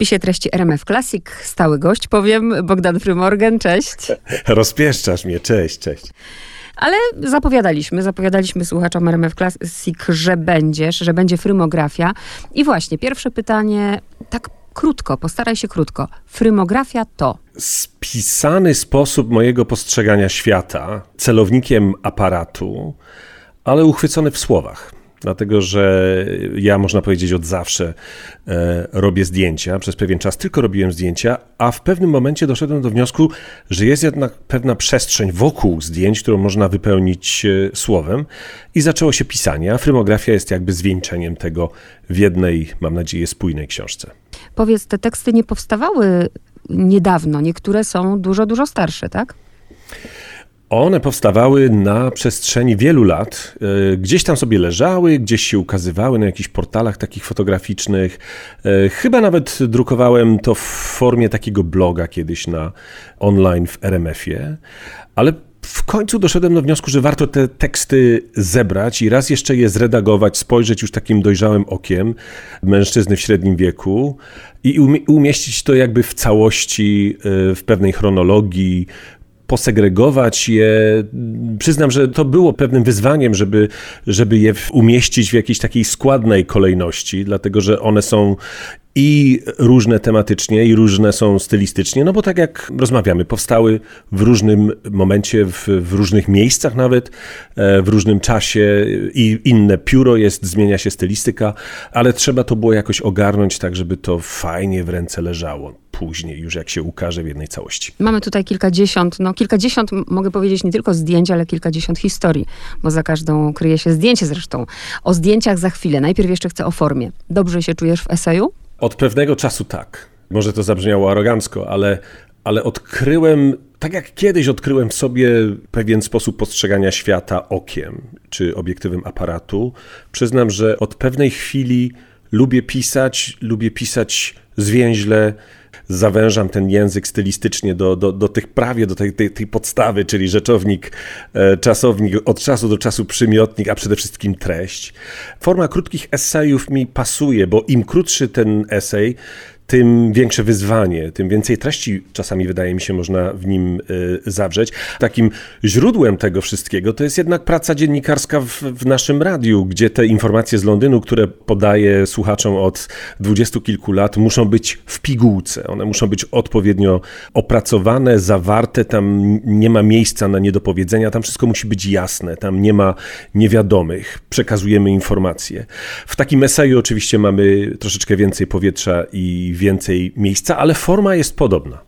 spisie treści RMF Classic stały gość, powiem, Bogdan Frymorgan, cześć. Rozpieszczasz mnie, cześć, cześć. Ale zapowiadaliśmy, zapowiadaliśmy słuchaczom RMF Classic, że będziesz, że będzie frymografia. I właśnie, pierwsze pytanie, tak krótko, postaraj się krótko. Frymografia to? Spisany sposób mojego postrzegania świata, celownikiem aparatu, ale uchwycony w słowach dlatego że ja, można powiedzieć, od zawsze e, robię zdjęcia. Przez pewien czas tylko robiłem zdjęcia, a w pewnym momencie doszedłem do wniosku, że jest jednak pewna przestrzeń wokół zdjęć, którą można wypełnić e, słowem i zaczęło się pisanie, a frymografia jest jakby zwieńczeniem tego w jednej, mam nadzieję, spójnej książce. Powiedz, te teksty nie powstawały niedawno, niektóre są dużo, dużo starsze, tak? One powstawały na przestrzeni wielu lat. E, gdzieś tam sobie leżały, gdzieś się ukazywały na jakichś portalach takich fotograficznych. E, chyba nawet drukowałem to w formie takiego bloga kiedyś na online w RMF-ie, ale w końcu doszedłem do wniosku, że warto te teksty zebrać i raz jeszcze je zredagować, spojrzeć już takim dojrzałym okiem mężczyzny w średnim wieku i umieścić to jakby w całości, e, w pewnej chronologii, posegregować je. Przyznam, że to było pewnym wyzwaniem, żeby, żeby je umieścić w jakiejś takiej składnej kolejności, dlatego że one są i różne tematycznie, i różne są stylistycznie, no bo tak jak rozmawiamy, powstały w różnym momencie, w, w, różnych miejscach nawet, e, w różnym czasie i inne pióro jest, zmienia się stylistyka, ale trzeba to było jakoś ogarnąć tak, żeby to fajnie w ręce leżało później, już jak się ukaże w jednej całości. Mamy tutaj kilkadziesiąt, no kilkadziesiąt, mogę powiedzieć, nie tylko zdjęć, ale kilkadziesiąt historii, bo za każdą kryje się zdjęcie zresztą. O zdjęciach za chwilę. Najpierw jeszcze chcę o formie. Dobrze się czujesz w eseju? Od pewnego czasu tak. Może to zabrzmiało arogancko, ale, ale odkryłem, tak jak kiedyś odkryłem w sobie pewien sposób postrzegania świata okiem czy obiektywem aparatu, przyznam, że od pewnej chwili lubię pisać, lubię pisać zwięźle, zawężam ten język stylistycznie do, do, do tych prawie, do tej, tej, tej podstawy, czyli rzeczownik, e, czasownik, od czasu do czasu przymiotnik, a przede wszystkim treść. Forma krótkich esejów mi pasuje, bo im krótszy ten esej, tym większe wyzwanie, tym więcej treści czasami wydaje mi się można w nim y, zawrzeć. Takim źródłem tego wszystkiego to jest jednak praca dziennikarska w, w naszym radiu, gdzie te informacje z Londynu, które podaję słuchaczom od dwudziestu kilku lat, muszą być w pigułce. One muszą być odpowiednio opracowane, zawarte, tam nie ma miejsca na niedopowiedzenia, tam wszystko musi być jasne, tam nie ma niewiadomych. Przekazujemy informacje. W takim eseju oczywiście mamy troszeczkę więcej powietrza i więcej miejsca, ale forma jest podobna.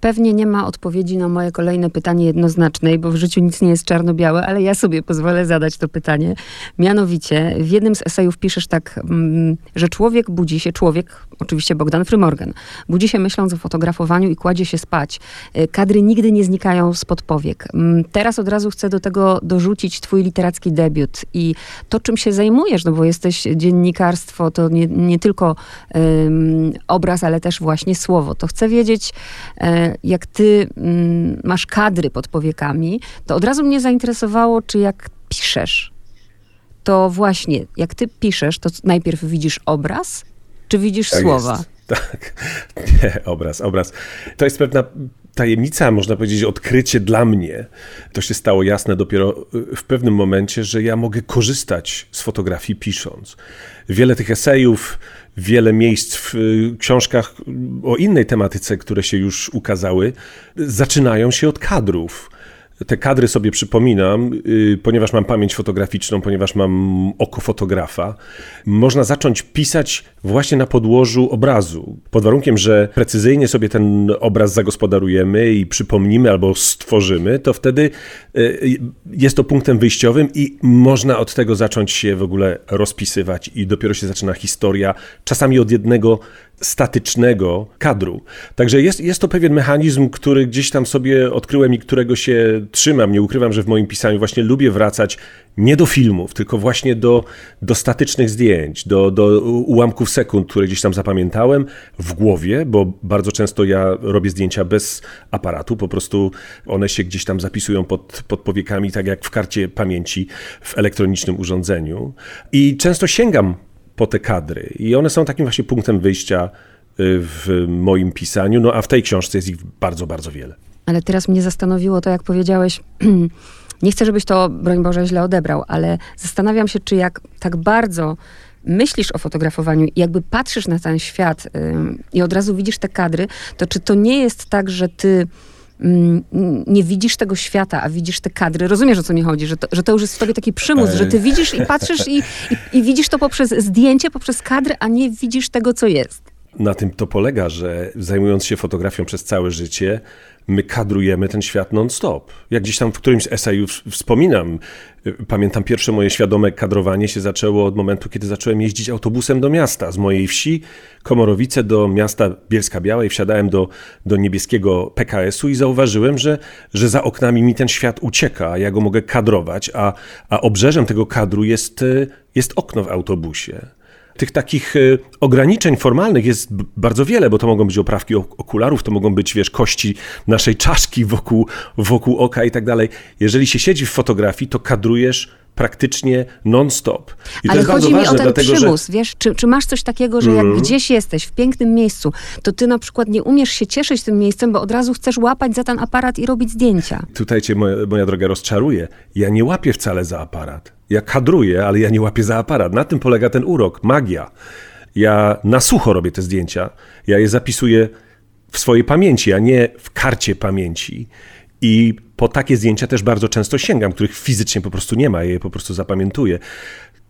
Pewnie nie ma odpowiedzi na moje kolejne pytanie jednoznacznej, bo w życiu nic nie jest czarno-białe, ale ja sobie pozwolę zadać to pytanie. Mianowicie, w jednym z esejów piszesz tak, mm, że człowiek budzi się, człowiek, oczywiście Bogdan Frymorgan, budzi się myśląc o fotografowaniu i kładzie się spać. Y, kadry nigdy nie znikają spod powiek. Mm, teraz od razu chcę do tego dorzucić twój literacki debiut i to, czym się zajmujesz, no bo jesteś dziennikarstwo, to nie, nie tylko um, obraz, ale też właśnie słowo. To chcę wiedzieć, um, jak ty mm, masz kadry pod powiekami, to od razu mnie zainteresowało, czy jak piszesz, to właśnie, jak ty piszesz, to najpierw widzisz obraz, czy widzisz tak słowa? Jest. Tak, nie, obraz, obraz. To jest pewna tajemnica, można powiedzieć, odkrycie dla mnie. To się stało jasne dopiero w pewnym momencie, że ja mogę korzystać z fotografii pisząc. Wiele tych esejów, wiele miejsc w y, książkach o innej tematyce, które się już ukazały, zaczynają się od kadrów te kadry sobie przypominam, y, ponieważ mam pamięć fotograficzną, ponieważ mam oko fotografa. Można zacząć pisać właśnie na podłożu obrazu. Pod warunkiem, że precyzyjnie sobie ten obraz zagospodarujemy i przypomnimy albo stworzymy, to wtedy jest to punktem wyjściowym i można od tego zacząć się w ogóle rozpisywać i dopiero się zaczyna historia, czasami od jednego statycznego kadru. Także jest, jest to pewien mechanizm, który gdzieś tam sobie odkryłem i którego się trzymam. Nie ukrywam, że w moim pisaniu właśnie lubię wracać nie do filmów, tylko właśnie do, do statycznych zdjęć, do, do ułamków sekund, które gdzieś tam zapamiętałem w głowie, bo bardzo często ja robię zdjęcia bez aparatu, po prostu one się gdzieś tam zapisują pod, pod powiekami, tak jak w karcie pamięci w elektronicznym urządzeniu. I często sięgam po te kadry i one są takim właśnie punktem wyjścia w moim pisaniu, no a w tej książce jest ich bardzo, bardzo wiele. Ale teraz mnie zastanowiło to, jak powiedziałeś, nie chcę, żebyś to, broń Boże, źle odebrał, ale zastanawiam się, czy jak tak bardzo myślisz o fotografowaniu i jakby patrzysz na ten świat yy, i od razu widzisz te kadry, to czy to nie jest tak, że ty nie widzisz tego świata, a widzisz te kadry. Rozumiesz, o co mi chodzi? Że to, że to już jest w tobie taki przymus, że ty widzisz i patrzysz i, i, i widzisz to poprzez zdjęcie, poprzez kadry, a nie widzisz tego, co jest. Na tym to polega, że zajmując się fotografią przez całe życie, my kadrujemy ten świat non-stop. Jak gdzieś tam w którymś eseju wspominam, y, pamiętam pierwsze moje świadome kadrowanie się zaczęło od momentu, kiedy zacząłem jeździć autobusem do miasta. Z mojej wsi Komorowice do miasta Bielska Białej wsiadałem do, do niebieskiego PKS-u i zauważyłem, że, że za oknami mi ten świat ucieka, a ja go mogę kadrować, a, a obrzeżem tego kadru jest, y, jest okno w autobusie. Tych takich y, ograniczeń formalnych jest bardzo wiele, bo to mogą być oprawki okularów, to mogą być, wiesz, kości naszej czaszki wokół, wokół oka i tak dalej. Jeżeli się siedzi w fotografii, to kadrujesz praktycznie non-stop. I Ale chodzi mi ważne, o ten dlatego, przymus, że... wiesz, czy, czy, masz coś takiego, że jak mm. gdzieś jesteś, w pięknym miejscu, to ty na przykład nie umiesz się cieszyć tym miejscem, bo od razu chcesz łapać za ten aparat i robić zdjęcia. Tutaj cię, moja, moja droga, rozczaruje. Ja nie łapię wcale za aparat. Ja kadruję, ale ja nie łapię za aparat. Na tym polega ten urok, magia. Ja na sucho robię te zdjęcia. Ja je zapisuję w swojej pamięci, a nie w karcie pamięci. I po takie zdjęcia też bardzo często sięgam, których fizycznie po prostu nie ma, je po prostu zapamiętuję.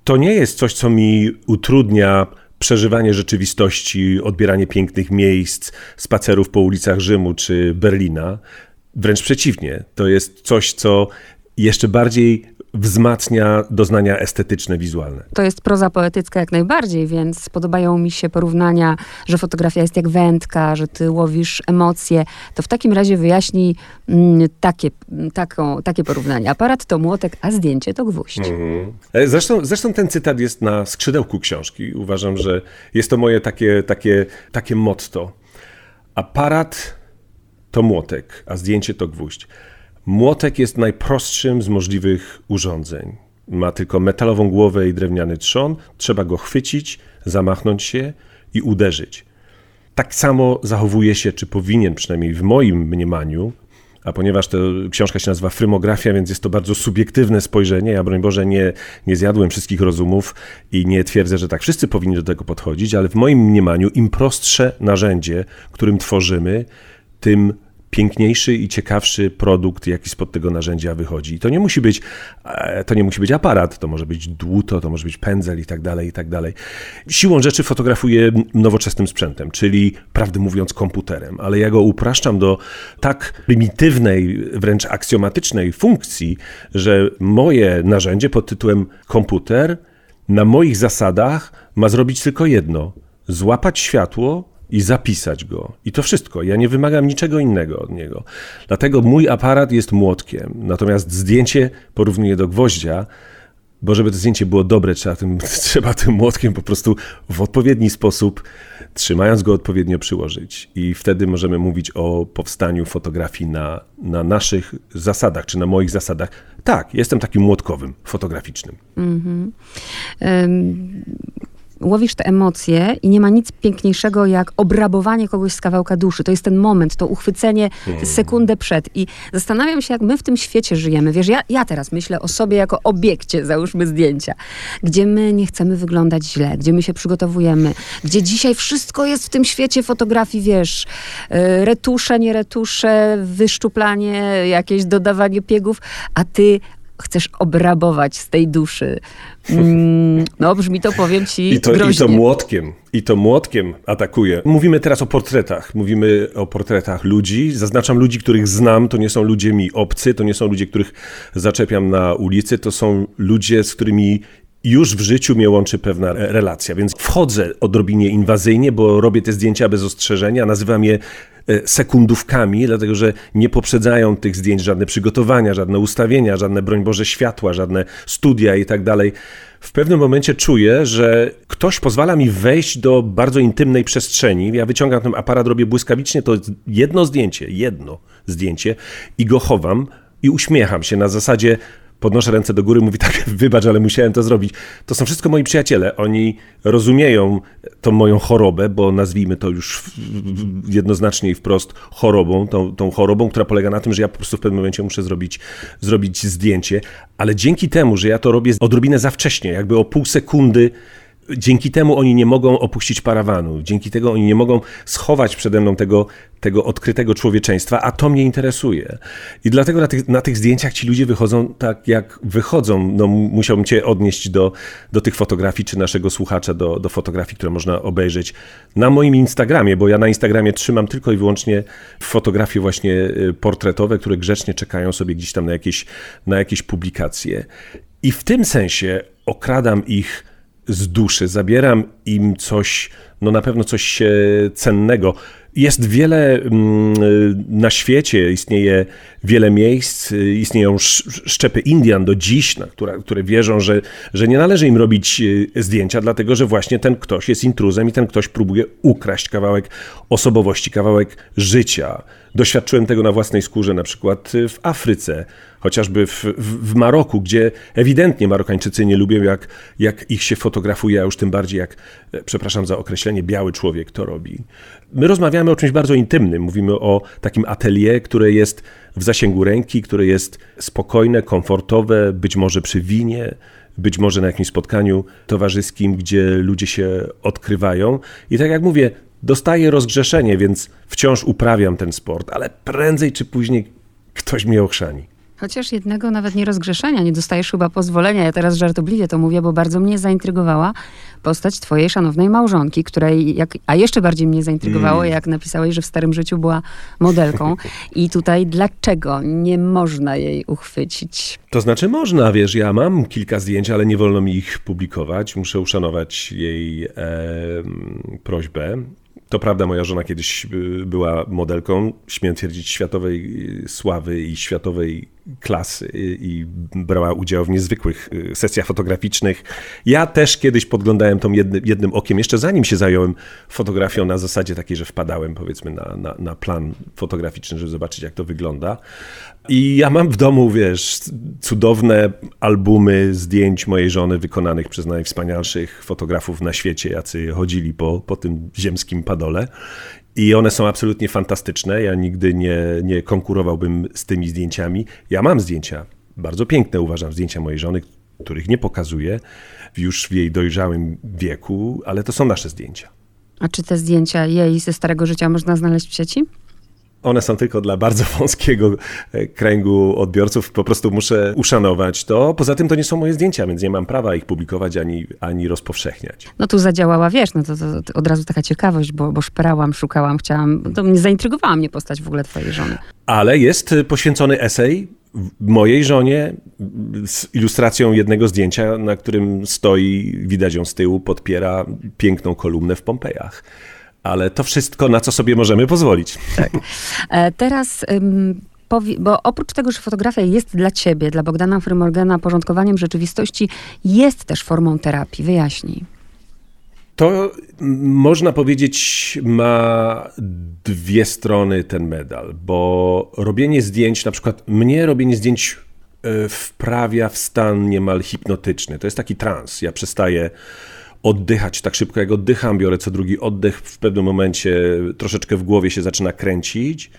To nie jest coś, co mi utrudnia przeżywanie rzeczywistości, odbieranie pięknych miejsc, spacerów po ulicach Rzymu czy Berlina. Wręcz przeciwnie, to jest coś, co jeszcze bardziej wzmacnia doznania estetyczne, wizualne. To jest proza poetycka jak najbardziej, więc podobają mi się porównania, że fotografia jest jak wędka, że ty łowisz emocje. To w takim razie wyjaśnij mm, takie, taką, takie porównanie. Aparat to młotek, a zdjęcie to gwóźdź. Mhm. E, zresztą, zresztą ten cytat jest na skrzydełku książki. Uważam, że jest to moje takie, takie, takie motto. Aparat to młotek, a zdjęcie to gwóźdź. Młotek jest najprostszym z możliwych urządzeń. Ma tylko metalową głowę i drewniany trzon. Trzeba go chwycić, zamachnąć się i uderzyć. Tak samo zachowuje się, czy powinien przynajmniej w moim mniemaniu, a ponieważ to książka się nazywa Frymografia, więc jest to bardzo subiektywne spojrzenie. Ja, broń Boże, nie, nie zjadłem wszystkich rozumów i nie twierdzę, że tak wszyscy powinni do tego podchodzić, ale w moim mniemaniu im prostsze narzędzie, którym tworzymy, tym piękniejszy i ciekawszy produkt, jaki spod tego narzędzia wychodzi. I to nie musi być, e, to nie musi być aparat, to może być dłuto, to może być pędzel i tak dalej, i tak dalej. Siłą rzeczy fotografuję nowoczesnym sprzętem, czyli prawdę mówiąc komputerem, ale ja go upraszczam do tak prymitywnej, wręcz aksjomatycznej funkcji, że moje narzędzie pod tytułem komputer na moich zasadach ma zrobić tylko jedno: złapać światło, i zapisać go. I to wszystko. Ja nie wymagam niczego innego od niego. Dlatego mój aparat jest młotkiem. Natomiast zdjęcie porównuję do gwoździa, bo żeby to zdjęcie było dobre, trzeba tym, trzeba tym młotkiem po prostu w odpowiedni sposób, trzymając go odpowiednio, przyłożyć. I wtedy możemy mówić o powstaniu fotografii na, na naszych zasadach, czy na moich zasadach. Tak, jestem takim młotkowym, fotograficznym. Mm -hmm. um łowisz te emocje i nie ma nic piękniejszego jak obrabowanie kogoś z kawałka duszy. To jest ten moment, to uchwycenie hmm. sekundę przed. I zastanawiam się, jak my w tym świecie żyjemy. Wiesz, ja, ja teraz myślę o sobie jako obiekcie, załóżmy zdjęcia, gdzie my nie chcemy wyglądać źle, gdzie my się przygotowujemy, gdzie dzisiaj wszystko jest w tym świecie fotografii, wiesz, y, retusze, nie retusze, wyszczuplanie, jakieś dodawanie piegów, a ty chcesz obrabować z tej duszy. Mm, no, brzmi to, powiem ci, I to, I to młotkiem, i to młotkiem atakuje. Mówimy teraz o portretach. Mówimy o portretach ludzi. Zaznaczam ludzi, których znam. To nie są ludzie mi obcy, to nie są ludzie, których zaczepiam na ulicy. To są ludzie, z którymi już w życiu mnie łączy pewna relacja, więc wchodzę odrobinie inwazyjnie, bo robię te zdjęcia bez ostrzeżenia, nazywam je sekundówkami, dlatego że nie poprzedzają tych zdjęć żadne przygotowania, żadne ustawienia, żadne, broń Boże, światła, żadne studia i tak dalej. W pewnym momencie czuję, że ktoś pozwala mi wejść do bardzo intymnej przestrzeni. Ja wyciągam ten aparat, robię błyskawicznie to jedno zdjęcie, jedno zdjęcie i go chowam i uśmiecham się na zasadzie podnoszę ręce do góry, mówi tak, wybacz, ale musiałem to zrobić. To są wszystko moi przyjaciele. Oni rozumieją tą moją chorobę, bo nazwijmy to już jednoznacznie i wprost chorobą, tą, tą chorobą, która polega na tym, że ja po prostu w pewnym momencie muszę zrobić, zrobić zdjęcie, ale dzięki temu, że ja to robię odrobinę za wcześnie, jakby o pół sekundy dzięki temu oni nie mogą opuścić parawanu, dzięki tego oni nie mogą schować przede mną tego, tego odkrytego człowieczeństwa, a to mnie interesuje. I dlatego na tych, na tych zdjęciach ci ludzie wychodzą tak, jak wychodzą. No, musiałbym cię odnieść do, do tych fotografii, czy naszego słuchacza do, do fotografii, które można obejrzeć na moim Instagramie, bo ja na Instagramie trzymam tylko i wyłącznie fotografie właśnie y, portretowe, które grzecznie czekają sobie gdzieś tam na jakieś, na jakieś publikacje. I w tym sensie okradam ich z duszy, zabieram im coś, no na pewno coś cennego. Jest wiele mm, na świecie, istnieje wiele miejsc, istnieją szczepy Indian do dziś, na które, które wierzą, że, że nie należy im robić e, zdjęcia, dlatego że właśnie ten ktoś jest intruzem i ten ktoś próbuje ukraść kawałek osobowości, kawałek życia. Doświadczyłem tego na własnej skórze, na przykład w Afryce, chociażby w, w, w Maroku, gdzie ewidentnie Marokańczycy nie lubią, jak, jak ich się fotografuje, a już tym bardziej jak, e, przepraszam za określenie, biały człowiek to robi. My rozmawiamy o czymś bardzo intymnym. Mówimy o takim atelier, które jest w zasięgu ręki, które jest spokojne, komfortowe, być może przy winie, być może na jakimś spotkaniu towarzyskim, gdzie ludzie się odkrywają. I tak jak mówię, dostaję rozgrzeszenie, więc wciąż uprawiam ten sport, ale prędzej czy później ktoś mnie ochrzani. Chociaż jednego nawet nie rozgrzeszenia, nie dostajesz chyba pozwolenia. Ja teraz żartobliwie to mówię, bo bardzo mnie zaintrygowała postać twojej szanownej małżonki, której, jak, a jeszcze bardziej mnie zaintrygowało, mm. jak napisałeś, że w starym życiu była modelką. I tutaj dlaczego nie można jej uchwycić? To znaczy można, wiesz, ja mam kilka zdjęć, ale nie wolno mi ich publikować. Muszę uszanować jej e, prośbę. To prawda, moja żona kiedyś y, była modelką, śmiem twierdzić, światowej y, sławy i światowej klasy i brała udział w niezwykłych y, sesjach fotograficznych. Ja też kiedyś podglądałem tą jednym, jednym okiem, jeszcze zanim się zająłem fotografią na zasadzie takiej, że wpadałem powiedzmy na, na, na plan fotograficzny, żeby zobaczyć jak to wygląda. I ja mam w domu, wiesz, cudowne albumy zdjęć mojej żony wykonanych przez najwspanialszych fotografów na świecie, jacy chodzili po, po tym ziemskim padole. I one są absolutnie fantastyczne. Ja nigdy nie, nie konkurowałbym z tymi zdjęciami. Ja mam zdjęcia, bardzo piękne uważam, zdjęcia mojej żony, których nie pokazuję już w jej dojrzałym wieku, ale to są nasze zdjęcia. A czy te zdjęcia jej ze starego życia można znaleźć w sieci? One są tylko dla bardzo wąskiego e, kręgu odbiorców. Po prostu muszę uszanować to. Poza tym to nie są moje zdjęcia, więc nie mam prawa ich publikować ani, ani rozpowszechniać. No tu zadziałała, wiesz, no to, to, to od razu taka ciekawość, bo, bo szperałam, szukałam, chciałam, to mnie zaintrygowała mnie postać w ogóle twojej żony. Ale jest poświęcony esej mojej żonie z ilustracją jednego zdjęcia, na którym stoi, widać ją z tyłu, podpiera piękną kolumnę w Pompejach ale to wszystko, na co sobie możemy pozwolić. Tak. E, teraz bo oprócz tego, że fotografia jest dla ciebie, dla Bogdana Frymorgana, porządkowaniem rzeczywistości, jest też formą terapii. Wyjaśnij. To można powiedzieć ma dwie strony ten medal, bo robienie zdjęć, na przykład mnie robienie zdjęć e, wprawia w stan niemal hipnotyczny. To jest taki trans. Ja przestaję oddychać tak szybko, jak oddycham, biorę co drugi oddech, w pewnym momencie troszeczkę w głowie się zaczyna kręcić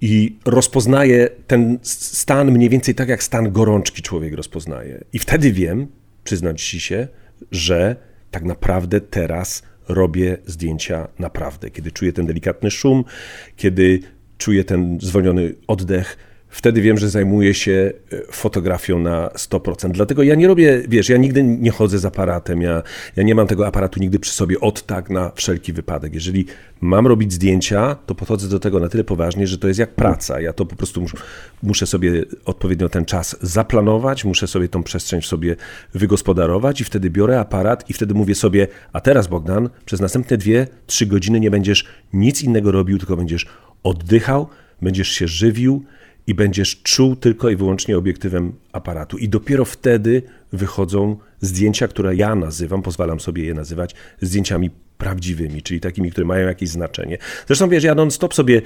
i rozpoznaję ten stan mniej więcej tak, jak stan gorączki człowiek rozpoznaje. I wtedy wiem, przyznam ci się, że tak naprawdę teraz robię zdjęcia naprawdę. Kiedy czuję ten delikatny szum, kiedy czuję ten zwolniony oddech, wtedy wiem, że zajmuję się e, fotografią na 100%. Dlatego ja nie robię, wiesz, ja nigdy nie chodzę z aparatem, ja, ja nie mam tego aparatu nigdy przy sobie od tak na wszelki wypadek. Jeżeli mam robić zdjęcia, to podchodzę do tego na tyle poważnie, że to jest jak praca. Ja to po prostu mus, muszę sobie odpowiednio ten czas zaplanować, muszę sobie tą przestrzeń sobie wygospodarować i wtedy biorę aparat i wtedy mówię sobie, a teraz Bogdan, przez następne dwie, trzy godziny nie będziesz nic innego robił, tylko będziesz oddychał, będziesz się żywił, i będziesz czuł tylko i wyłącznie obiektywem aparatu. I dopiero wtedy wychodzą zdjęcia, które ja nazywam, pozwalam sobie je nazywać, zdjęciami prawdziwymi, czyli takimi, które mają jakieś znaczenie. Zresztą wiesz, ja non-stop sobie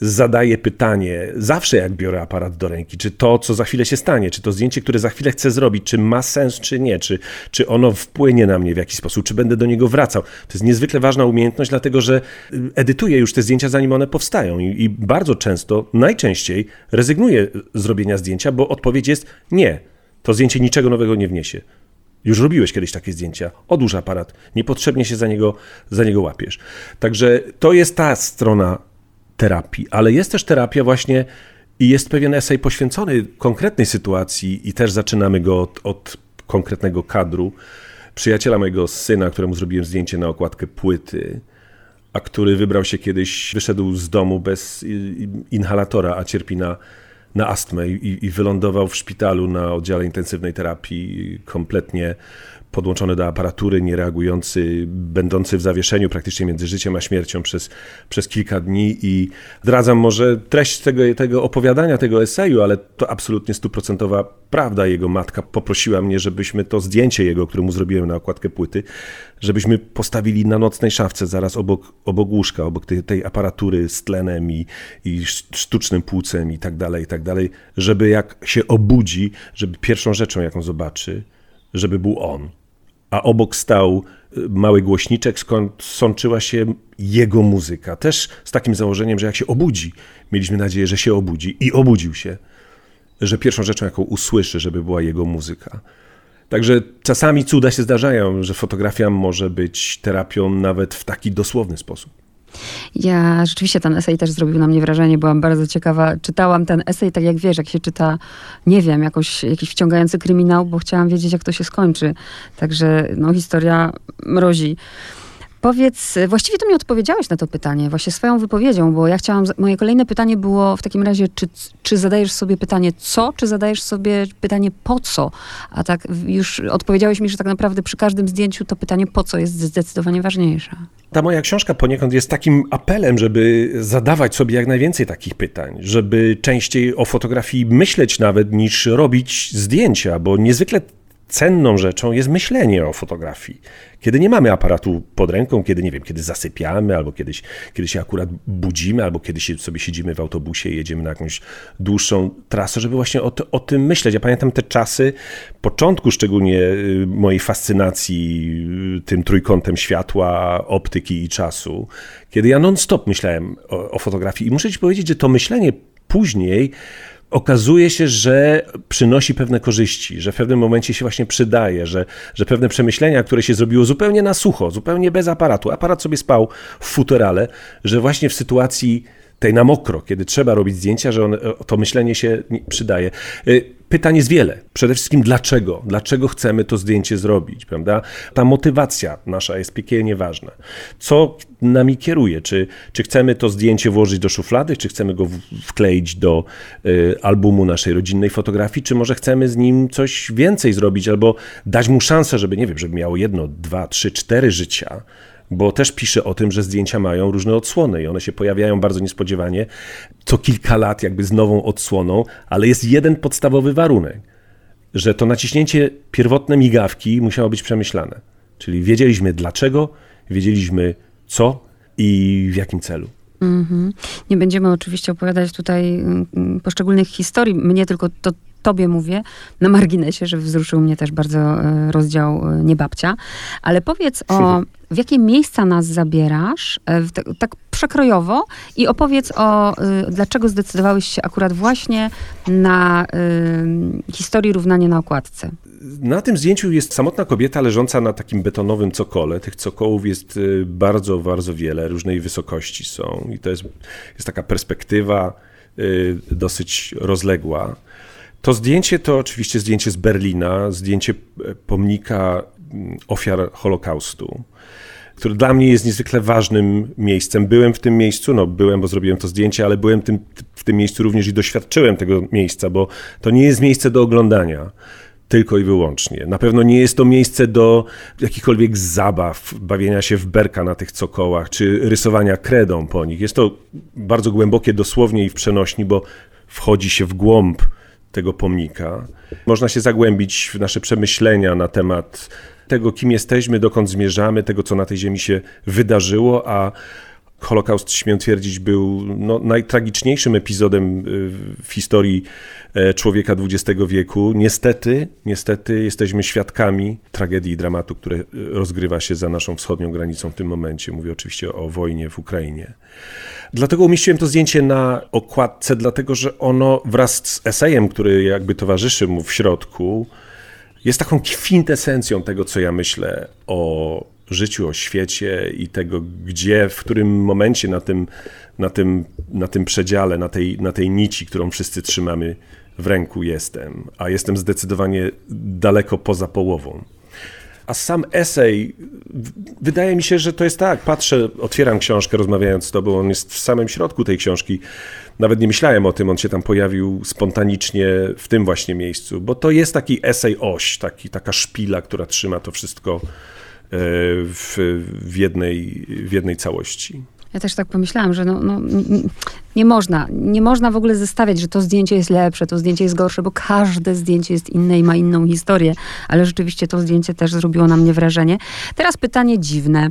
zadaję pytanie, zawsze jak biorę aparat do ręki, czy to, co za chwilę się stanie, czy to zdjęcie, które za chwilę chcę zrobić, czy ma sens, czy nie, czy, czy ono wpłynie na mnie w jakiś sposób, czy będę do niego wracał. To jest niezwykle ważna umiejętność, dlatego że edytuję już te zdjęcia, zanim one powstają i, i bardzo często, najczęściej rezygnuję z robienia zdjęcia, bo odpowiedź jest nie, to zdjęcie niczego nowego nie wniesie. Już robiłeś kiedyś takie zdjęcia. Odłóż aparat. Niepotrzebnie się za niego, za niego łapiesz. Także to jest ta strona terapii, ale jest też terapia właśnie i jest pewien esej poświęcony konkretnej sytuacji i też zaczynamy go od, od konkretnego kadru. Przyjaciela mojego syna, któremu zrobiłem zdjęcie na okładkę płyty, a który wybrał się kiedyś, wyszedł z domu bez inhalatora, a cierpi na na astmę i, i wylądował w szpitalu na oddziale intensywnej terapii kompletnie podłączony do aparatury, niereagujący, będący w zawieszeniu praktycznie między życiem a śmiercią przez, przez kilka dni i zdradzam może treść tego, tego opowiadania, tego eseju, ale to absolutnie stuprocentowa prawda. Jego matka poprosiła mnie, żebyśmy to zdjęcie jego, które mu zrobiłem na okładkę płyty, żebyśmy postawili na nocnej szafce zaraz obok, obok łóżka, obok tej, tej aparatury z tlenem i, i sztucznym płucem i tak dalej, i tak dalej, żeby jak się obudzi, żeby pierwszą rzeczą, jaką zobaczy, żeby był on a obok stał y, mały głośniczek, skąd sączyła się jego muzyka. Też z takim założeniem, że jak się obudzi, mieliśmy nadzieję, że się obudzi i obudził się, że pierwszą rzeczą, jaką usłyszy, żeby była jego muzyka. Także czasami cuda się zdarzają, że fotografia może być terapią nawet w taki dosłowny sposób. Ja rzeczywiście ten esej też zrobił na mnie wrażenie, byłam bardzo ciekawa. Czytałam ten esej tak jak wiesz, jak się czyta, nie wiem, jakoś, jakiś wciągający kryminał, bo chciałam wiedzieć, jak to się skończy. Także no, historia mrozi. Powiedz, właściwie to mi odpowiedziałeś na to pytanie, właśnie swoją wypowiedzią, bo ja chciałam, moje kolejne pytanie było w takim razie, czy, czy zadajesz sobie pytanie co, czy zadajesz sobie pytanie po co? A tak już odpowiedziałeś mi, że tak naprawdę przy każdym zdjęciu to pytanie po co jest zdecydowanie ważniejsze. Ta moja książka poniekąd jest takim apelem, żeby zadawać sobie jak najwięcej takich pytań, żeby częściej o fotografii myśleć nawet niż robić zdjęcia, bo niezwykle cenną rzeczą jest myślenie o fotografii. Kiedy nie mamy aparatu pod ręką, kiedy nie wiem, kiedy zasypiamy, albo kiedyś, kiedy się akurat budzimy, albo kiedy się, sobie siedzimy w autobusie i jedziemy na jakąś dłuższą trasę, żeby właśnie o, o tym myśleć. Ja pamiętam te czasy, początku szczególnie y, mojej fascynacji y, tym trójkątem światła, optyki i czasu, kiedy ja non-stop myślałem o, o fotografii i muszę ci powiedzieć, że to myślenie później okazuje się, że przynosi pewne korzyści, że w pewnym momencie się właśnie przydaje, że, że pewne przemyślenia, które się zrobiło zupełnie na sucho, zupełnie bez aparatu, aparat sobie spał w futerale, że właśnie w sytuacji tej na mokro, kiedy trzeba robić zdjęcia, że on, to myślenie się przydaje. Pytań jest wiele. Przede wszystkim dlaczego? Dlaczego chcemy to zdjęcie zrobić, prawda? Ta motywacja nasza jest piekielnie ważna. Co nami kieruje? Czy, czy chcemy to zdjęcie włożyć do szuflady, czy chcemy go wkleić do y, albumu naszej rodzinnej fotografii, czy może chcemy z nim coś więcej zrobić, albo dać mu szansę, żeby, nie wiem, żeby miało jedno, dwa, trzy, cztery życia, bo też pisze o tym, że zdjęcia mają różne odsłony i one się pojawiają bardzo niespodziewanie, co kilka lat jakby z nową odsłoną, ale jest jeden podstawowy warunek, że to naciśnięcie pierwotne migawki musiało być przemyślane. Czyli wiedzieliśmy dlaczego, wiedzieliśmy co i w jakim celu. Mm -hmm. Nie będziemy oczywiście opowiadać tutaj mm, poszczególnych historii. Mnie tylko to tobie mówię na marginesie, że wzruszył mnie też bardzo e, rozdział e, Niebabcia. Ale powiedz o, w jakie miejsca nas zabierasz, e, tak przekrojowo i opowiedz o, dlaczego zdecydowałeś się akurat właśnie na historii równania na okładce. Na tym zdjęciu jest samotna kobieta leżąca na takim betonowym cokole. Tych cokołów jest bardzo, bardzo wiele, różnej wysokości są i to jest, jest taka perspektywa dosyć rozległa. To zdjęcie to oczywiście zdjęcie z Berlina, zdjęcie e, pomnika mm, ofiar Holokaustu, które dla mnie jest niezwykle ważnym miejscem. Byłem w tym miejscu, no byłem, bo zrobiłem to zdjęcie, ale byłem tym, w tym miejscu również i doświadczyłem tego miejsca, bo to nie jest miejsce do oglądania tylko i wyłącznie. Na pewno nie jest to miejsce do jakichkolwiek zabaw, bawienia się w berka na tych cokołach, czy rysowania kredą po nich. Jest to bardzo głębokie dosłownie i w przenośni, bo wchodzi się w głąb tego pomnika. Można się zagłębić w nasze przemyślenia na temat tego, kim jesteśmy, dokąd zmierzamy, tego, co na tej ziemi się wydarzyło, a Holokaust, śmiem twierdzić, był no, najtragiczniejszym epizodem y, w historii e, człowieka XX wieku. Niestety, niestety jesteśmy świadkami tragedii i dramatu, które y, rozgrywa się za naszą wschodnią granicą w tym momencie. Mówię oczywiście o wojnie w Ukrainie. Dlatego umieściłem to zdjęcie na okładce, dlatego że ono wraz z esejem, który jakby towarzyszy mu w środku, jest taką kwintesencją tego, co ja myślę o życiu, o świecie i tego, gdzie, w którym momencie na tym, na tym, na tym przedziale, na tej, na tej nici, którą wszyscy trzymamy w ręku jestem, a jestem zdecydowanie daleko poza połową. A sam esej, wydaje mi się, że to jest tak. Patrzę, otwieram książkę, rozmawiając z tobą, on jest w samym środku tej książki. Nawet nie myślałem o tym, on się tam pojawił spontanicznie w tym właśnie miejscu, bo to jest taki esej oś, taki, taka szpila, która trzyma to wszystko w, w, jednej, w jednej całości. Ja też tak pomyślałam, że no, no, nie, można, nie można w ogóle zestawiać, że to zdjęcie jest lepsze, to zdjęcie jest gorsze, bo każde zdjęcie jest inne i ma inną historię, ale rzeczywiście to zdjęcie też zrobiło na mnie wrażenie. Teraz pytanie dziwne.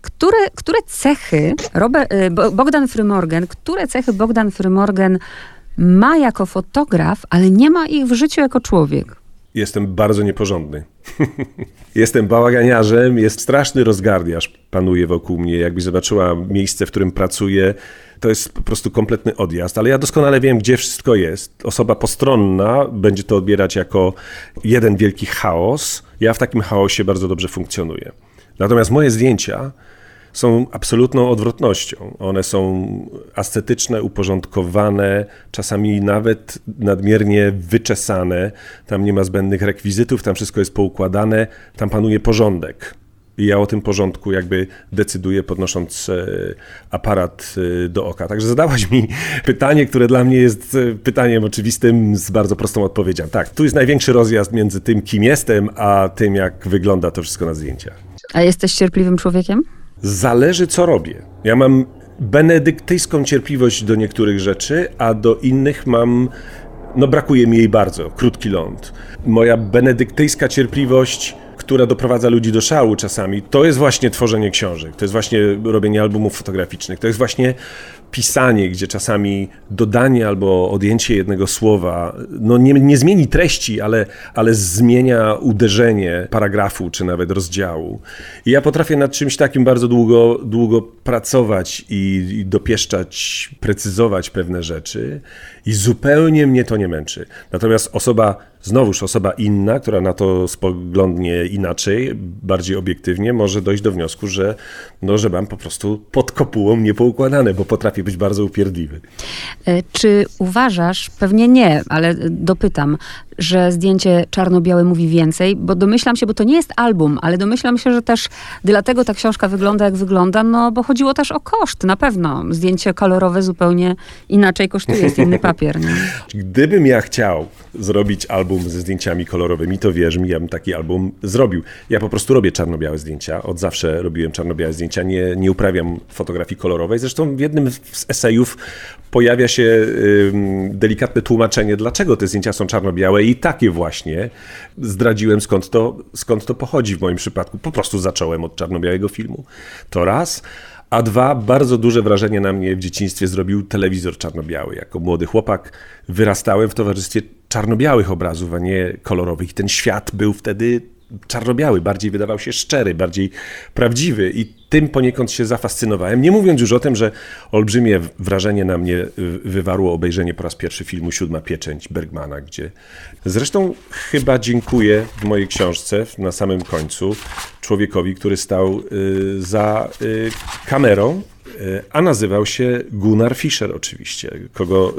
Które, które cechy Robert, y, Bogdan Frymorgan, które cechy Bogdan Frymorgan ma jako fotograf, ale nie ma ich w życiu jako człowiek? Jestem bardzo nieporządny. Jestem bałaganiarzem, jest straszny rozgardiaż panuje wokół mnie. Jakby zobaczyła miejsce, w którym pracuję, to jest po prostu kompletny odjazd, ale ja doskonale wiem, gdzie wszystko jest. Osoba postronna będzie to odbierać jako jeden wielki chaos. Ja w takim chaosie bardzo dobrze funkcjonuję. Natomiast moje zdjęcia są absolutną odwrotnością. One są ascetyczne, uporządkowane, czasami nawet nadmiernie wyczesane. Tam nie ma zbędnych rekwizytów, tam wszystko jest poukładane, tam panuje porządek. I ja o tym porządku jakby decyduję, podnosząc e, aparat e, do oka. Także zadałaś mi pytanie, które dla mnie jest e, pytaniem oczywistym z bardzo prostą odpowiedzią. Tak, tu jest największy rozjazd między tym, kim jestem, a tym, jak wygląda to wszystko na zdjęciach. A jesteś cierpliwym człowiekiem? Zależy, co robię. Ja mam benedyktyjską cierpliwość do niektórych rzeczy, a do innych mam. No, brakuje mi jej bardzo. Krótki ląd. Moja benedyktyjska cierpliwość która doprowadza ludzi do szału czasami, to jest właśnie tworzenie książek, to jest właśnie robienie albumów fotograficznych, to jest właśnie pisanie, gdzie czasami dodanie albo odjęcie jednego słowa no nie, nie zmieni treści, ale, ale zmienia uderzenie paragrafu czy nawet rozdziału. I ja potrafię nad czymś takim bardzo długo, długo pracować i, i dopieszczać, precyzować pewne rzeczy i zupełnie mnie to nie męczy. Natomiast osoba, znowuż osoba inna, która na to spoglądnie inaczej, bardziej obiektywnie, może dojść do wniosku, że, no, że mam po prostu pod kopułą niepoukładane, bo potrafię być bardzo upierdliwy. E, czy uważasz, pewnie nie, ale dopytam, że zdjęcie czarno-białe mówi więcej, bo domyślam się, bo to nie jest album, ale domyślam się, że też dlatego ta książka wygląda jak wygląda, no bo chodziło też o koszt, na pewno. Zdjęcie kolorowe zupełnie inaczej kosztuje, jest inny papier. Nie? Gdybym ja chciał zrobić album ze zdjęciami kolorowymi, to wierz mi, ja bym taki album zrobił. Ja po prostu robię czarno-białe zdjęcia, od zawsze robiłem czarno-białe zdjęcia, nie, nie uprawiam fotografii kolorowej. Zresztą w jednym z esejów pojawia się delikatne tłumaczenie, dlaczego te zdjęcia są czarno-białe i takie właśnie zdradziłem, skąd to, skąd to pochodzi w moim przypadku. Po prostu zacząłem od czarno-białego filmu. To raz. A dwa, bardzo duże wrażenie na mnie w dzieciństwie zrobił telewizor czarno-biały. Jako młody chłopak wyrastałem w towarzystwie czarno-białych obrazów, a nie kolorowych. Ten świat był wtedy czarno-biały, bardziej wydawał się szczery, bardziej prawdziwy i tym poniekąd się zafascynowałem. Nie mówiąc już o tym, że olbrzymie wrażenie na mnie wywarło obejrzenie po raz pierwszy filmu Siódma Pieczęć Bergmana, gdzie zresztą chyba dziękuję w mojej książce na samym końcu człowiekowi, który stał y, za y, kamerą y, a nazywał się Gunnar Fischer oczywiście, kogo,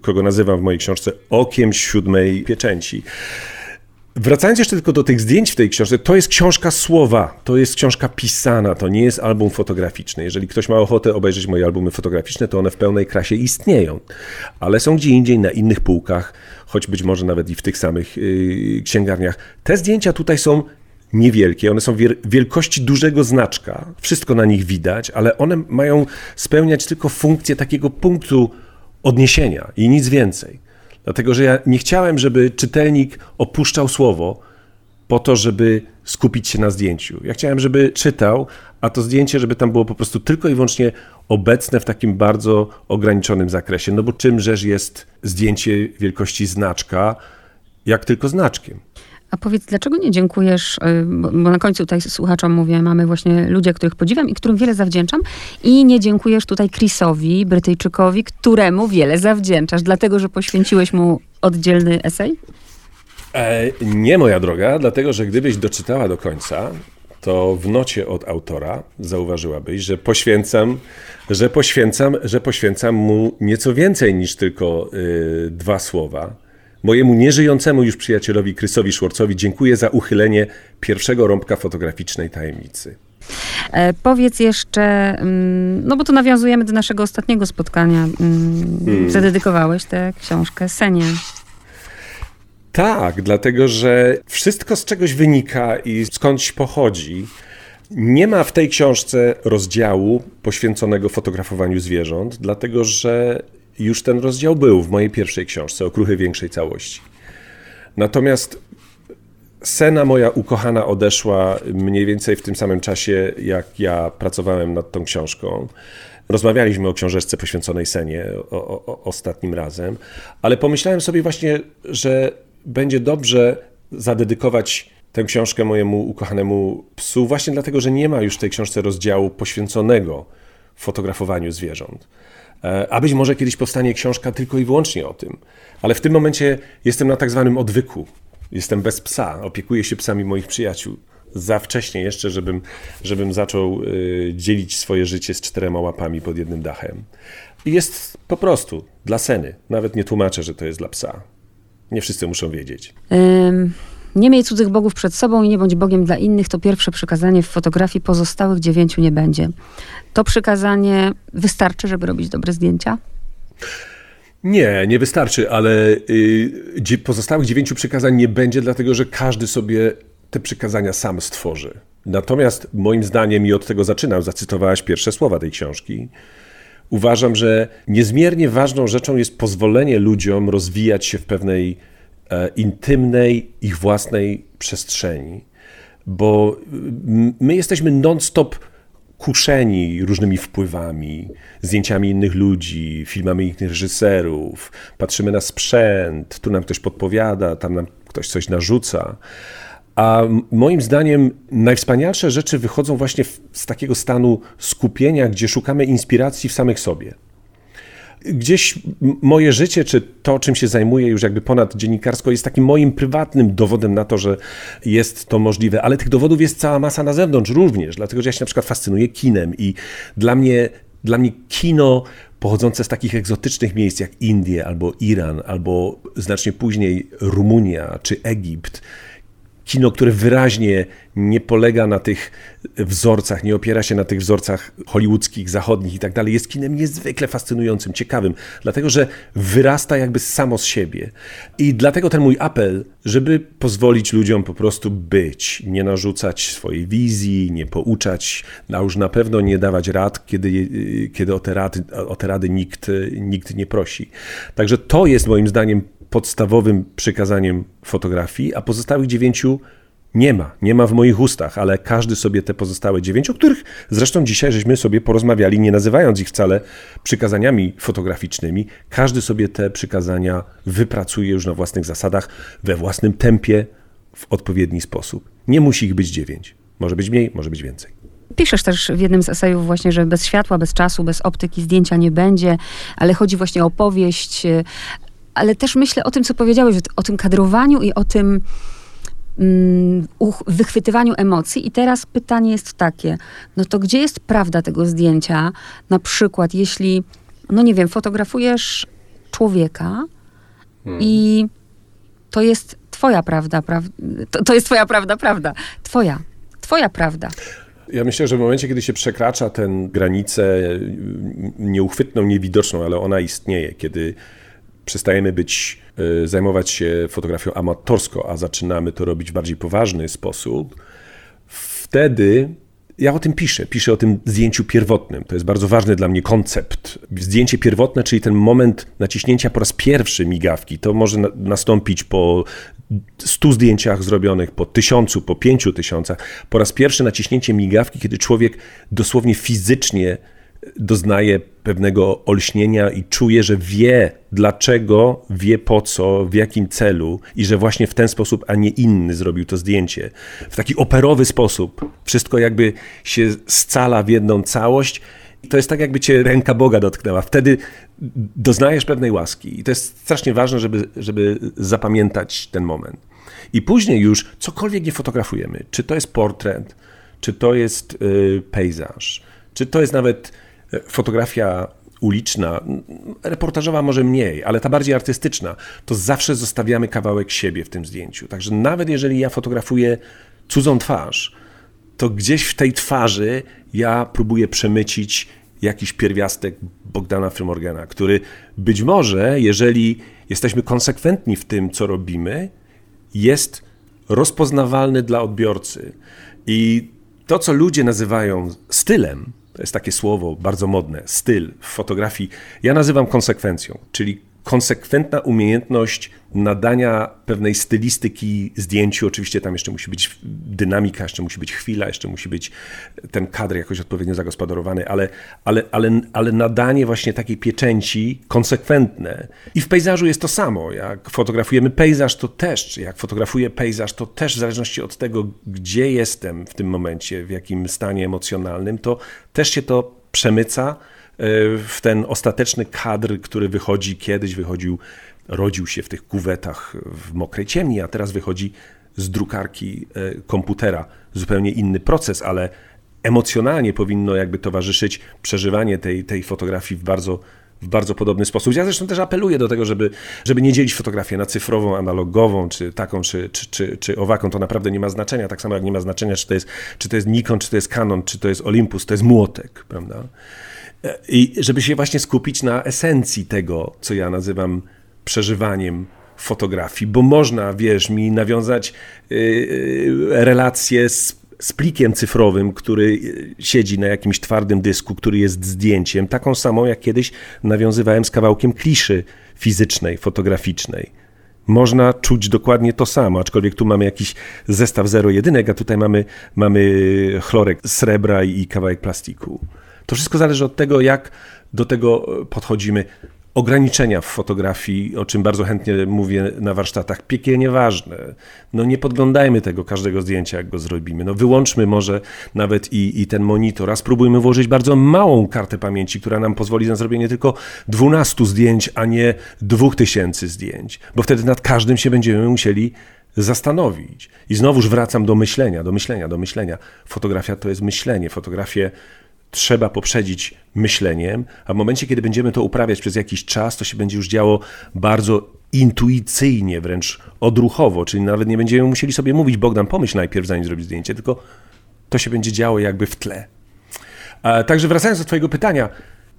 kogo nazywam w mojej książce okiem siódmej pieczęci. Wracając jeszcze tylko do tych zdjęć w tej książce, to jest książka słowa, to jest książka pisana, to nie jest album fotograficzny. Jeżeli ktoś ma ochotę obejrzeć moje albumy fotograficzne, to one w pełnej krasie istnieją, ale są gdzie indziej na innych półkach, choć być może nawet i w tych samych yy, księgarniach. Te zdjęcia tutaj są niewielkie, one są wielkości dużego znaczka, wszystko na nich widać, ale one mają spełniać tylko funkcję takiego punktu odniesienia i nic więcej. Dlatego, że ja nie chciałem, żeby czytelnik opuszczał słowo po to, żeby skupić się na zdjęciu. Ja chciałem, żeby czytał, a to zdjęcie, żeby tam było po prostu tylko i wyłącznie obecne w takim bardzo ograniczonym zakresie. No bo czymżeż jest zdjęcie wielkości znaczka, jak tylko znaczkiem. A powiedz, dlaczego nie dziękujesz, y, bo na końcu tutaj słuchaczom mówię, mamy właśnie ludzie, których podziwiam i którym wiele zawdzięczam i nie dziękujesz tutaj Chrisowi, Brytyjczykowi, któremu wiele zawdzięczasz, dlatego, że poświęciłeś mu oddzielny esej? E, nie, moja droga, dlatego, że gdybyś doczytała do końca, to w nocie od autora zauważyłabyś, że poświęcam, że poświęcam, że poświęcam mu nieco więcej niż tylko y, dwa słowa Mojemu nieżyjącemu już przyjacielowi Krysowi Szworcowi dziękuję za uchylenie pierwszego rąbka fotograficznej tajemnicy. E, powiedz jeszcze, mm, no bo tu nawiązujemy do naszego ostatniego spotkania. Mm, hmm. Zadedykowałeś tę książkę Senie. Tak, dlatego że wszystko z czegoś wynika i skądś pochodzi. Nie ma w tej książce rozdziału poświęconego fotografowaniu zwierząt, dlatego że już ten rozdział był w mojej pierwszej książce, Okruchy Większej Całości. Natomiast Sena moja ukochana odeszła mniej więcej w tym samym czasie, jak ja pracowałem nad tą książką. Rozmawialiśmy o książeczce poświęconej Senie o, o, o, ostatnim razem, ale pomyślałem sobie właśnie, że będzie dobrze zadedykować tę książkę mojemu ukochanemu psu, właśnie dlatego, że nie ma już w tej książce rozdziału poświęconego fotografowaniu zwierząt. E, a być może kiedyś powstanie książka tylko i wyłącznie o tym. Ale w tym momencie jestem na tak zwanym odwyku. Jestem bez psa, opiekuję się psami moich przyjaciół. Za wcześnie jeszcze, żebym, żebym zaczął y, dzielić swoje życie z czterema łapami pod jednym dachem. Jest po prostu dla seny. Nawet nie tłumaczę, że to jest dla psa. Nie wszyscy muszą wiedzieć. Um. Nie miej cudzych bogów przed sobą i nie bądź Bogiem dla innych, to pierwsze przykazanie w fotografii, pozostałych dziewięciu nie będzie. To przykazanie wystarczy, żeby robić dobre zdjęcia? Nie, nie wystarczy, ale y, pozostałych dziewięciu przykazań nie będzie, dlatego że każdy sobie te przykazania sam stworzy. Natomiast moim zdaniem, i od tego zaczynam, zacytowałaś pierwsze słowa tej książki, uważam, że niezmiernie ważną rzeczą jest pozwolenie ludziom rozwijać się w pewnej intymnej, ich własnej przestrzeni, bo my jesteśmy non-stop kuszeni różnymi wpływami, zdjęciami innych ludzi, filmami innych reżyserów, patrzymy na sprzęt, tu nam ktoś podpowiada, tam nam ktoś coś narzuca. A moim zdaniem najwspanialsze rzeczy wychodzą właśnie z takiego stanu skupienia, gdzie szukamy inspiracji w samych sobie gdzieś moje życie, czy to, czym się zajmuję już jakby ponad dziennikarsko, jest takim moim prywatnym dowodem na to, że jest to możliwe, ale tych dowodów jest cała masa na zewnątrz również, dlatego że ja się na przykład fascynuję kinem i dla mnie, dla mnie kino pochodzące z takich egzotycznych miejsc jak Indie albo Iran, albo znacznie później Rumunia czy Egipt, kino, które wyraźnie nie polega na tych wzorcach, nie opiera się na tych wzorcach hollywoodzkich, zachodnich i tak dalej, jest kinem niezwykle fascynującym, ciekawym, dlatego że wyrasta jakby samo z siebie. I dlatego ten mój apel, żeby pozwolić ludziom po prostu być, nie narzucać swojej wizji, nie pouczać, a już na pewno nie dawać rad, kiedy, kiedy o, te rady, o te rady nikt, nikt nie prosi. Także to jest moim zdaniem podstawowym przykazaniem fotografii, a pozostałych dziewięciu nie ma. Nie ma w moich ustach, ale każdy sobie te pozostałe dziewięć, o których zresztą dzisiaj żeśmy sobie porozmawiali, nie nazywając ich wcale przykazaniami fotograficznymi, każdy sobie te przykazania wypracuje już na własnych zasadach, we własnym tempie, w odpowiedni sposób. Nie musi ich być dziewięć. Może być mniej, może być więcej. Piszesz też w jednym z esejów właśnie, że bez światła, bez czasu, bez optyki zdjęcia nie będzie, ale chodzi właśnie o opowieść, ale też myślę o tym, co powiedziałeś, o tym kadrowaniu i o tym mm, wychwytywaniu emocji. I teraz pytanie jest takie, no to gdzie jest prawda tego zdjęcia? Na przykład, jeśli, no nie wiem, fotografujesz człowieka hmm. i to jest twoja prawda, pra, to, to jest twoja prawda, prawda. Twoja, twoja prawda. Ja myślę, że w momencie, kiedy się przekracza tę granicę nieuchwytną, niewidoczną, ale ona istnieje, kiedy przestajemy być, e, zajmować się fotografią amatorsko, a zaczynamy to robić w bardziej poważny sposób, wtedy ja o tym piszę. Piszę o tym zdjęciu pierwotnym. To jest bardzo ważny dla mnie koncept. Zdjęcie pierwotne, czyli ten moment naciśnięcia po raz pierwszy migawki. To może na, nastąpić po stu zdjęciach zrobionych, po tysiącu, po pięciu tysiącach. Po raz pierwszy naciśnięcie migawki, kiedy człowiek dosłownie fizycznie doznaje pewnego olśnienia i czuje, że wie dlaczego, wie po co, w jakim celu i że właśnie w ten sposób, a nie inny zrobił to zdjęcie. W taki operowy sposób. Wszystko jakby się scala w jedną całość. To jest tak, jakby cię ręka Boga dotknęła. Wtedy doznajesz pewnej łaski. I to jest strasznie ważne, żeby, żeby zapamiętać ten moment. I później już cokolwiek nie fotografujemy, czy to jest portret, czy to jest y, pejzaż, czy to jest nawet fotografia uliczna, reportażowa może mniej, ale ta bardziej artystyczna, to zawsze zostawiamy kawałek siebie w tym zdjęciu. Także nawet jeżeli ja fotografuję cudzą twarz, to gdzieś w tej twarzy ja próbuję przemycić jakiś pierwiastek Bogdana Frymorgana, który być może, jeżeli jesteśmy konsekwentni w tym, co robimy, jest rozpoznawalny dla odbiorcy. I to, co ludzie nazywają stylem, to jest takie słowo bardzo modne, styl w fotografii. Ja nazywam konsekwencją, czyli konsekwentna umiejętność nadania pewnej stylistyki zdjęciu. Oczywiście tam jeszcze musi być dynamika, jeszcze musi być chwila, jeszcze musi być ten kadr jakoś odpowiednio zagospodarowany, ale, ale, ale, ale nadanie właśnie takiej pieczęci konsekwentne. I w pejzażu jest to samo. Jak fotografujemy pejzaż, to też, jak fotografuję pejzaż, to też w zależności od tego, gdzie jestem w tym momencie, w jakim stanie emocjonalnym, to też się to przemyca w ten ostateczny kadr, który wychodzi kiedyś, wychodził, rodził się w tych kuwetach w mokrej ciemni, a teraz wychodzi z drukarki e, komputera. Zupełnie inny proces, ale emocjonalnie powinno jakby towarzyszyć przeżywanie tej, tej fotografii w bardzo, w bardzo podobny sposób. Ja zresztą też apeluję do tego, żeby, żeby nie dzielić fotografię na cyfrową, analogową, czy taką, czy, czy, czy, czy owaką. To naprawdę nie ma znaczenia. Tak samo jak nie ma znaczenia, czy to jest, czy to jest Nikon, czy to jest Canon, czy to jest Olympus, to jest młotek, prawda? I żeby się właśnie skupić na esencji tego, co ja nazywam przeżywaniem fotografii, bo można, wiesz, mi nawiązać yy, relacje z, z plikiem cyfrowym, który siedzi na jakimś twardym dysku, który jest zdjęciem, taką samą jak kiedyś nawiązywałem z kawałkiem kliszy fizycznej, fotograficznej. Można czuć dokładnie to samo, aczkolwiek tu mamy jakiś zestaw zero jedynek, a tutaj mamy, mamy chlorek srebra i kawałek plastiku. To wszystko zależy od tego, jak do tego podchodzimy. Ograniczenia w fotografii, o czym bardzo chętnie mówię na warsztatach, piekielnie ważne. No nie podglądajmy tego każdego zdjęcia, jak go zrobimy. No wyłączmy może nawet i, i ten monitor, a spróbujmy włożyć bardzo małą kartę pamięci, która nam pozwoli na zrobienie tylko 12 zdjęć, a nie 2000 zdjęć, bo wtedy nad każdym się będziemy musieli zastanowić. I znowuż wracam do myślenia, do myślenia, do myślenia. Fotografia to jest myślenie. Fotografię trzeba poprzedzić myśleniem, a w momencie, kiedy będziemy to uprawiać przez jakiś czas, to się będzie już działo bardzo intuicyjnie, wręcz odruchowo, czyli nawet nie będziemy musieli sobie mówić, Bogdan, pomyśl najpierw, zanim zrobić zdjęcie, tylko to się będzie działo jakby w tle. Także wracając do Twojego pytania,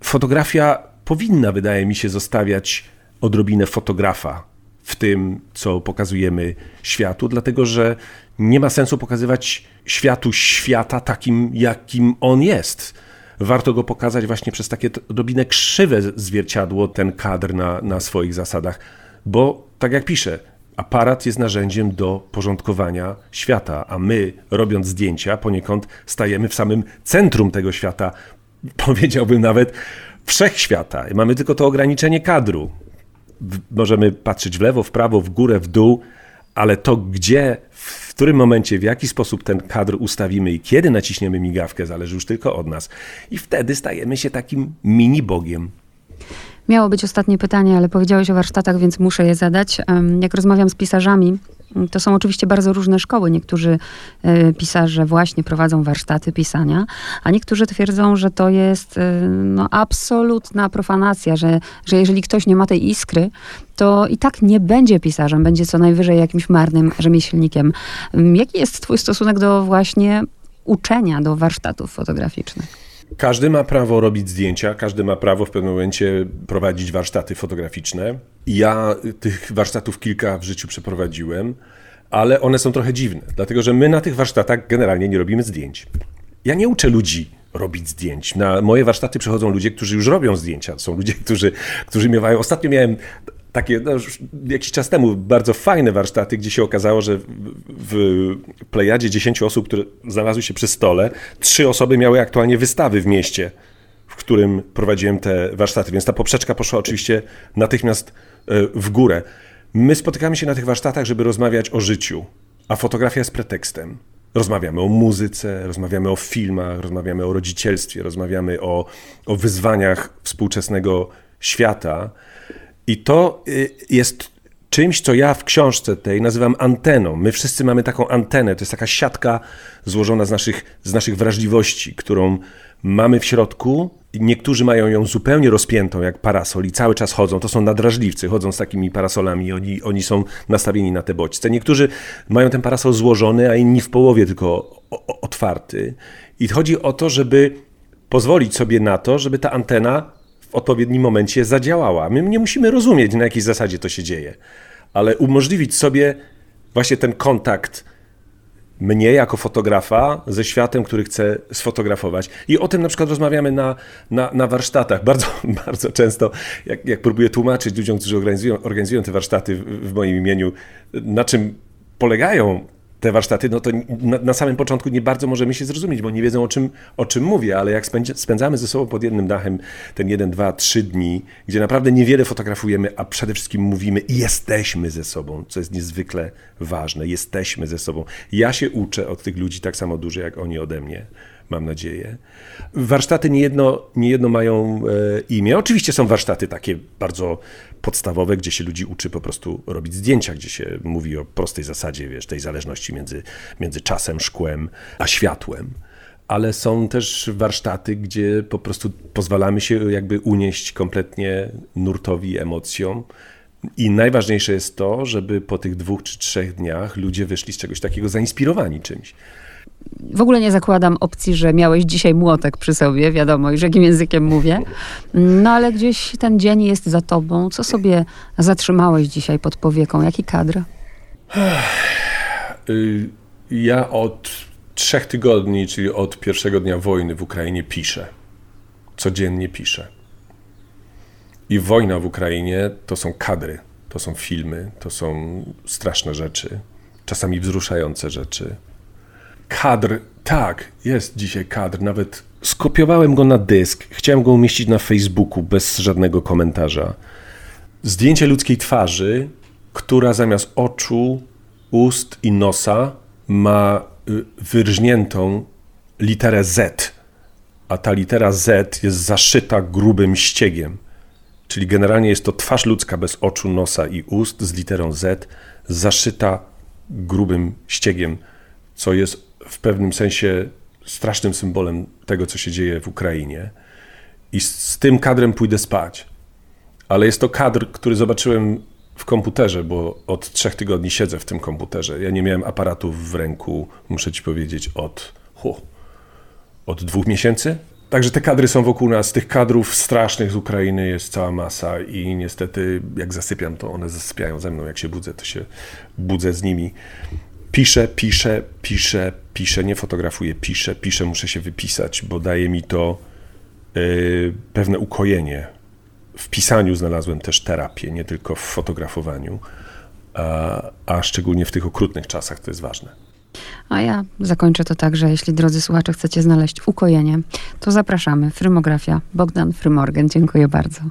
fotografia powinna, wydaje mi się, zostawiać odrobinę fotografa w tym, co pokazujemy światu, dlatego że nie ma sensu pokazywać światu świata takim, jakim on jest. Warto go pokazać właśnie przez takie odrobinę krzywe zwierciadło, ten kadr na, na swoich zasadach, bo tak jak piszę, aparat jest narzędziem do porządkowania świata, a my, robiąc zdjęcia, poniekąd stajemy w samym centrum tego świata, powiedziałbym nawet wszechświata. Mamy tylko to ograniczenie kadru. Możemy patrzeć w lewo, w prawo, w górę, w dół, ale to, gdzie, w którym momencie, w jaki sposób ten kadr ustawimy i kiedy naciśniemy migawkę, zależy już tylko od nas. I wtedy stajemy się takim mini bogiem. Miało być ostatnie pytanie, ale powiedziałeś o warsztatach, więc muszę je zadać. Jak rozmawiam z pisarzami, to są oczywiście bardzo różne szkoły. Niektórzy e, pisarze właśnie prowadzą warsztaty pisania, a niektórzy twierdzą, że to jest e, no, absolutna profanacja, że, że jeżeli ktoś nie ma tej iskry, to i tak nie będzie pisarzem, będzie co najwyżej jakimś marnym rzemieślnikiem. Jaki jest Twój stosunek do właśnie uczenia, do warsztatów fotograficznych? Każdy ma prawo robić zdjęcia, każdy ma prawo w pewnym momencie prowadzić warsztaty fotograficzne. Ja tych warsztatów kilka w życiu przeprowadziłem, ale one są trochę dziwne, dlatego że my na tych warsztatach generalnie nie robimy zdjęć. Ja nie uczę ludzi robić zdjęć. Na moje warsztaty przychodzą ludzie, którzy już robią zdjęcia. Są ludzie, którzy, którzy miewają. Ostatnio miałem takie no, jakiś czas temu bardzo fajne warsztaty, gdzie się okazało, że w, plejadzie 10 osób, które znalazły się przy stole, trzy osoby miały aktualnie wystawy w mieście, w którym prowadziłem te warsztaty, więc ta poprzeczka poszła oczywiście natychmiast e, w górę. My spotykamy się na tych warsztatach, żeby rozmawiać o życiu, a fotografia jest pretekstem. Rozmawiamy o muzyce, rozmawiamy o filmach, rozmawiamy o rodzicielstwie, rozmawiamy o, o wyzwaniach współczesnego świata. I to y, jest czymś, co ja w książce tej nazywam anteną. My wszyscy mamy taką antenę, to jest taka siatka złożona z naszych, z naszych wrażliwości, którą mamy w środku. Niektórzy mają ją zupełnie rozpiętą, jak parasol, i cały czas chodzą. To są nadrażliwcy, chodzą z takimi parasolami, oni, oni są nastawieni na te bodźce. Niektórzy mają ten parasol złożony, a inni w połowie tylko otwarty. I chodzi o to, żeby pozwolić sobie na to, żeby ta antena w odpowiednim momencie zadziałała. My nie musimy rozumieć, na jakiej zasadzie to się dzieje, ale umożliwić sobie właśnie ten kontakt mnie jako fotografa ze światem, który chcę sfotografować. I o tym na przykład rozmawiamy na, na, na warsztatach. Bardzo, bardzo często, jak, jak próbuję tłumaczyć ludziom, którzy organizują, organizują te warsztaty w, w moim imieniu, na czym polegają te warsztaty, no to na, na, samym początku nie bardzo możemy się zrozumieć, bo nie wiedzą o czym, o czym mówię, ale jak spędzamy ze sobą pod jednym dachem ten jeden, dwa, trzy dni, gdzie naprawdę niewiele fotografujemy, a przede wszystkim mówimy i jesteśmy ze sobą, co jest niezwykle ważne, jesteśmy ze sobą. Ja się uczę od tych ludzi tak samo dużo, jak oni ode mnie mam nadzieję. Warsztaty niejedno, niejedno mają e, imię. Oczywiście są warsztaty takie bardzo podstawowe, gdzie się ludzi uczy po prostu robić zdjęcia, gdzie się mówi o prostej zasadzie, wiesz, tej zależności między, między czasem, szkłem, a światłem. Ale są też warsztaty, gdzie po prostu pozwalamy się jakby unieść kompletnie nurtowi, emocjom. I najważniejsze jest to, żeby po tych dwóch czy trzech dniach ludzie wyszli z czegoś takiego zainspirowani czymś w ogóle nie zakładam opcji, że miałeś dzisiaj młotek przy sobie, wiadomo, już jakim językiem mówię. No ale gdzieś ten dzień jest za tobą. Co sobie zatrzymałeś dzisiaj pod powieką? Jaki kadr? Y, ja od trzech tygodni, czyli od pierwszego dnia wojny w Ukrainie piszę. Codziennie piszę. I wojna w Ukrainie to są kadry, to są filmy, to są straszne rzeczy, czasami wzruszające rzeczy kadr, tak, jest dzisiaj kadr, nawet skopiowałem go na dysk, chciałem go umieścić na Facebooku bez żadnego komentarza. Zdjęcie ludzkiej twarzy, która zamiast oczu, ust i nosa ma y, wyrżniętą literę Z, a ta litera Z jest zaszyta grubym ściegiem. Czyli generalnie jest to twarz ludzka bez oczu, nosa i ust z literą Z, zaszyta grubym ściegiem, co jest w pewnym sensie strasznym symbolem tego, co się dzieje w Ukrainie. I z, z tym kadrem pójdę spać. Ale jest to kadr, który zobaczyłem w komputerze, bo od trzech tygodni siedzę w tym komputerze. Ja nie miałem aparatów w ręku, muszę ci powiedzieć, od, hu, od dwóch miesięcy. Także te kadry są wokół nas. Tych kadrów strasznych z Ukrainy jest cała masa i niestety jak zasypiam, to one zasypiają ze mną. Jak się budzę, to się budzę z nimi piszę, piszę, piszę, piszę, nie fotografuję, piszę, piszę, muszę się wypisać, bo daje mi to yy, pewne ukojenie. W pisaniu znalazłem też terapię, nie tylko w fotografowaniu, a, a szczególnie w tych okrutnych czasach to jest ważne. A ja zakończę to tak, że jeśli drodzy słuchacze chcecie znaleźć ukojenie, to zapraszamy. Frymografia Bogdan Frymorgan. Dziękuję bardzo.